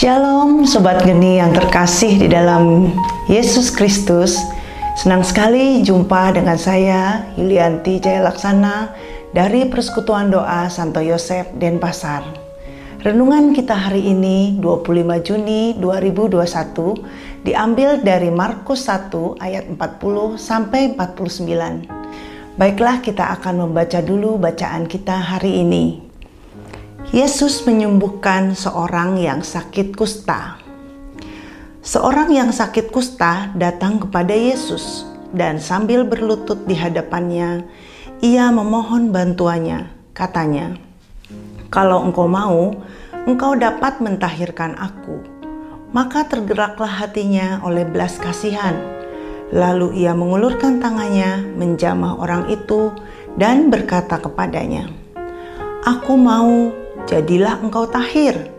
Shalom Sobat Geni yang terkasih di dalam Yesus Kristus. Senang sekali jumpa dengan saya Yulianti Jaya Laksana dari Persekutuan Doa Santo Yosef Denpasar. Renungan kita hari ini 25 Juni 2021 diambil dari Markus 1 ayat 40 sampai 49 Baiklah kita akan membaca dulu bacaan kita hari ini Yesus menyembuhkan seorang yang sakit kusta. Seorang yang sakit kusta datang kepada Yesus dan sambil berlutut di hadapannya, ia memohon bantuannya. Katanya, "Kalau engkau mau, engkau dapat mentahirkan aku." Maka tergeraklah hatinya oleh belas kasihan. Lalu ia mengulurkan tangannya, menjamah orang itu, dan berkata kepadanya, "Aku mau jadilah engkau tahir.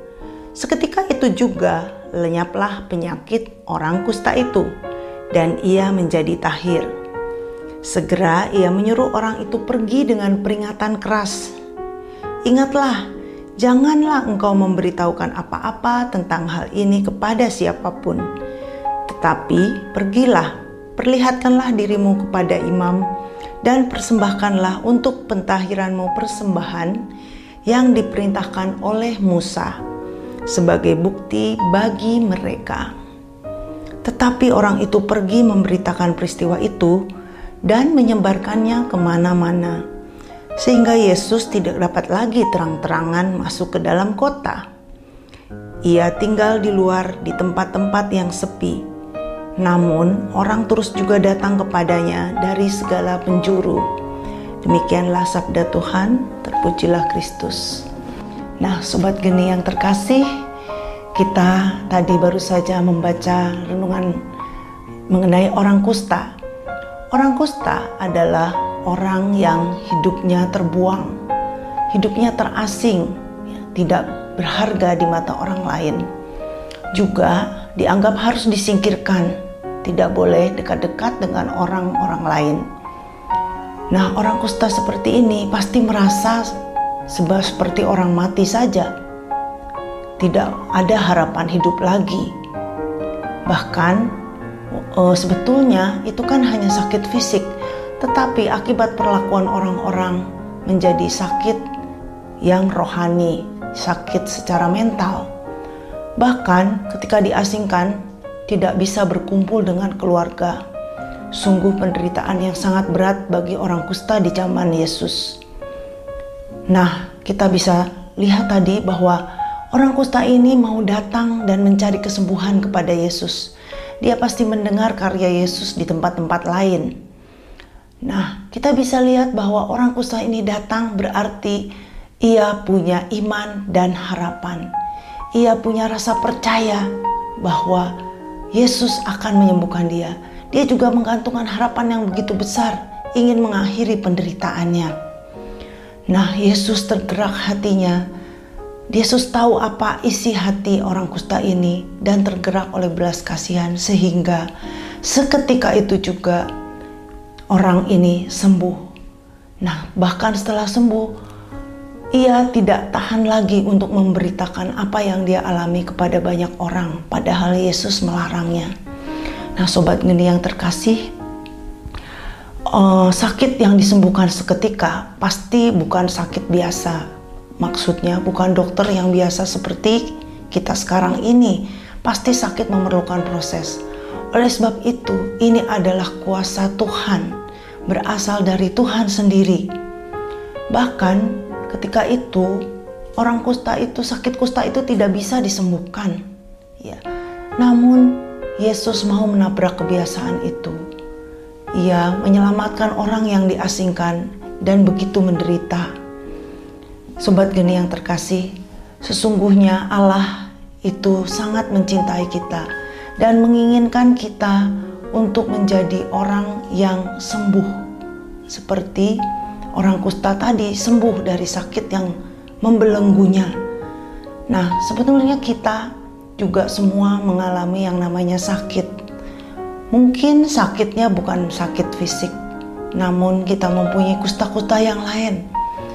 Seketika itu juga lenyaplah penyakit orang kusta itu, dan ia menjadi tahir. Segera ia menyuruh orang itu pergi dengan peringatan keras. Ingatlah, janganlah engkau memberitahukan apa-apa tentang hal ini kepada siapa pun. Tetapi pergilah, perlihatkanlah dirimu kepada imam, dan persembahkanlah untuk pentahiranmu persembahan yang diperintahkan oleh Musa sebagai bukti bagi mereka. Tetapi orang itu pergi memberitakan peristiwa itu dan menyebarkannya ke mana-mana, sehingga Yesus tidak dapat lagi terang-terangan masuk ke dalam kota. Ia tinggal di luar di tempat-tempat yang sepi. Namun, orang terus juga datang kepadanya dari segala penjuru Demikianlah sabda Tuhan, terpujilah Kristus. Nah, sobat geni yang terkasih, kita tadi baru saja membaca renungan mengenai orang kusta. Orang kusta adalah orang yang hidupnya terbuang, hidupnya terasing, tidak berharga di mata orang lain. Juga dianggap harus disingkirkan, tidak boleh dekat-dekat dengan orang-orang lain Nah, orang kusta seperti ini pasti merasa sebab seperti orang mati saja. Tidak ada harapan hidup lagi. Bahkan uh, sebetulnya itu kan hanya sakit fisik, tetapi akibat perlakuan orang-orang menjadi sakit yang rohani, sakit secara mental. Bahkan ketika diasingkan tidak bisa berkumpul dengan keluarga Sungguh penderitaan yang sangat berat bagi orang kusta di zaman Yesus. Nah, kita bisa lihat tadi bahwa orang kusta ini mau datang dan mencari kesembuhan kepada Yesus. Dia pasti mendengar karya Yesus di tempat-tempat lain. Nah, kita bisa lihat bahwa orang kusta ini datang berarti ia punya iman dan harapan. Ia punya rasa percaya bahwa Yesus akan menyembuhkan dia dia juga menggantungkan harapan yang begitu besar, ingin mengakhiri penderitaannya. Nah, Yesus tergerak hatinya. Yesus tahu apa isi hati orang kusta ini dan tergerak oleh belas kasihan sehingga seketika itu juga orang ini sembuh. Nah, bahkan setelah sembuh, ia tidak tahan lagi untuk memberitakan apa yang dia alami kepada banyak orang, padahal Yesus melarangnya. Nah, sobat geni yang terkasih, uh, sakit yang disembuhkan seketika pasti bukan sakit biasa. Maksudnya bukan dokter yang biasa seperti kita sekarang ini. Pasti sakit memerlukan proses. Oleh sebab itu, ini adalah kuasa Tuhan, berasal dari Tuhan sendiri. Bahkan ketika itu, orang kusta itu sakit kusta itu tidak bisa disembuhkan. Ya. Namun Yesus mau menabrak kebiasaan itu. Ia menyelamatkan orang yang diasingkan dan begitu menderita. Sobat geni yang terkasih, sesungguhnya Allah itu sangat mencintai kita dan menginginkan kita untuk menjadi orang yang sembuh. Seperti orang kusta tadi sembuh dari sakit yang membelenggunya. Nah, sebetulnya kita juga semua mengalami yang namanya sakit. Mungkin sakitnya bukan sakit fisik, namun kita mempunyai kusta-kusta yang lain,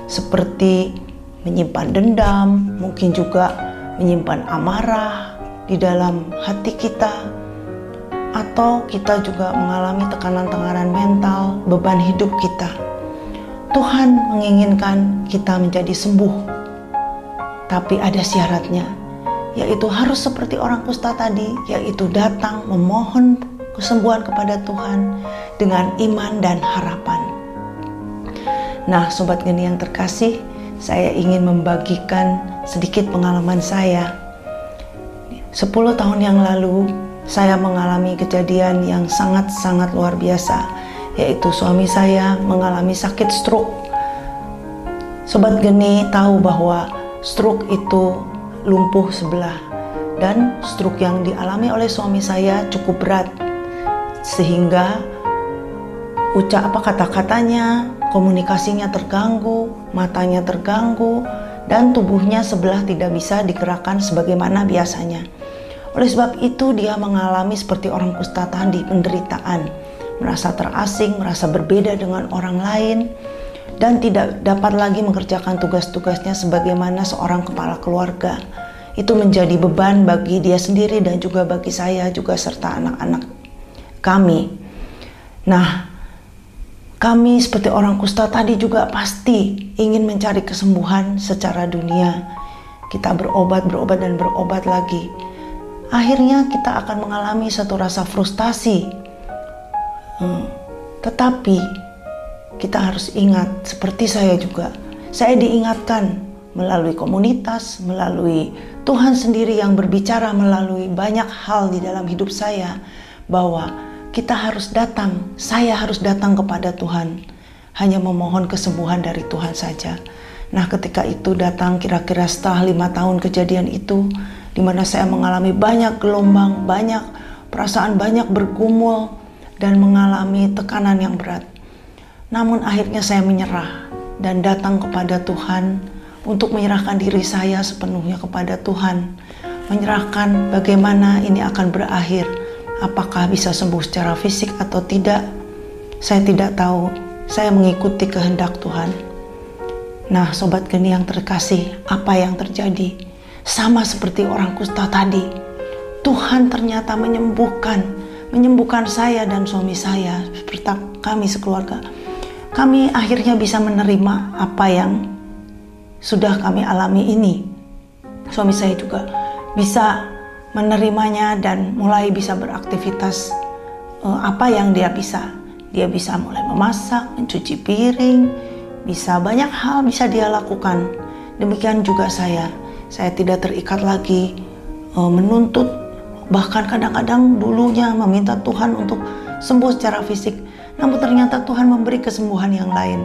seperti menyimpan dendam, mungkin juga menyimpan amarah, di dalam hati kita, atau kita juga mengalami tekanan-tekanan mental, beban hidup kita. Tuhan menginginkan kita menjadi sembuh, tapi ada syaratnya, yaitu harus seperti orang kusta tadi, yaitu datang memohon kesembuhan kepada Tuhan dengan iman dan harapan. Nah, sobat geni yang terkasih, saya ingin membagikan sedikit pengalaman saya. 10 tahun yang lalu, saya mengalami kejadian yang sangat-sangat luar biasa, yaitu suami saya mengalami sakit stroke. Sobat Geni tahu bahwa stroke itu lumpuh sebelah. Dan stroke yang dialami oleh suami saya cukup berat. Sehingga ucap apa kata-katanya, komunikasinya terganggu, matanya terganggu, dan tubuhnya sebelah tidak bisa digerakkan sebagaimana biasanya. Oleh sebab itu dia mengalami seperti orang kusta tadi penderitaan, merasa terasing, merasa berbeda dengan orang lain, dan tidak dapat lagi mengerjakan tugas-tugasnya sebagaimana seorang kepala keluarga. Itu menjadi beban bagi dia sendiri dan juga bagi saya juga serta anak-anak kami. Nah, kami seperti orang kusta tadi juga pasti ingin mencari kesembuhan secara dunia. Kita berobat, berobat, dan berobat lagi akhirnya kita akan mengalami satu rasa frustasi. Hmm, tetapi kita harus ingat, seperti saya juga, saya diingatkan melalui komunitas, melalui Tuhan sendiri yang berbicara melalui banyak hal di dalam hidup saya, bahwa kita harus datang, saya harus datang kepada Tuhan, hanya memohon kesembuhan dari Tuhan saja. Nah, ketika itu datang kira-kira setelah lima tahun kejadian itu, di mana saya mengalami banyak gelombang, banyak perasaan, banyak bergumul, dan mengalami tekanan yang berat. Namun akhirnya saya menyerah dan datang kepada Tuhan untuk menyerahkan diri saya sepenuhnya kepada Tuhan. Menyerahkan bagaimana ini akan berakhir, apakah bisa sembuh secara fisik atau tidak. Saya tidak tahu, saya mengikuti kehendak Tuhan. Nah, sobat geni yang terkasih, apa yang terjadi? Sama seperti orang kusta tadi, Tuhan ternyata menyembuhkan, menyembuhkan saya dan suami saya, seperti kami sekeluarga. Kami akhirnya bisa menerima apa yang sudah kami alami ini. Suami saya juga bisa menerimanya dan mulai bisa beraktivitas uh, apa yang dia bisa. Dia bisa mulai memasak, mencuci piring, bisa banyak hal bisa dia lakukan. Demikian juga saya saya tidak terikat lagi uh, menuntut bahkan kadang-kadang dulunya meminta Tuhan untuk sembuh secara fisik namun ternyata Tuhan memberi kesembuhan yang lain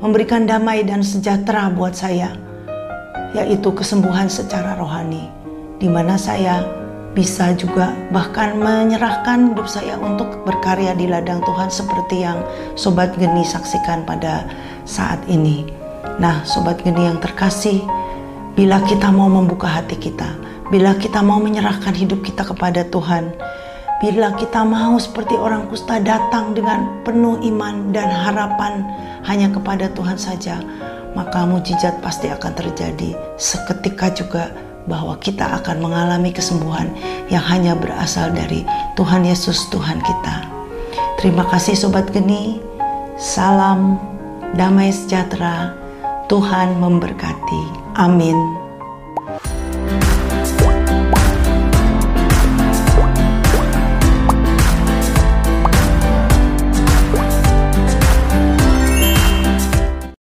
memberikan damai dan sejahtera buat saya yaitu kesembuhan secara rohani di mana saya bisa juga bahkan menyerahkan hidup saya untuk berkarya di ladang Tuhan seperti yang Sobat Geni saksikan pada saat ini. Nah, Sobat Geni yang terkasih, Bila kita mau membuka hati kita, bila kita mau menyerahkan hidup kita kepada Tuhan, bila kita mau seperti orang kusta datang dengan penuh iman dan harapan hanya kepada Tuhan saja, maka mujizat pasti akan terjadi. Seketika juga bahwa kita akan mengalami kesembuhan yang hanya berasal dari Tuhan Yesus Tuhan kita. Terima kasih Sobat Geni. Salam damai sejahtera. Tuhan memberkati. Amin.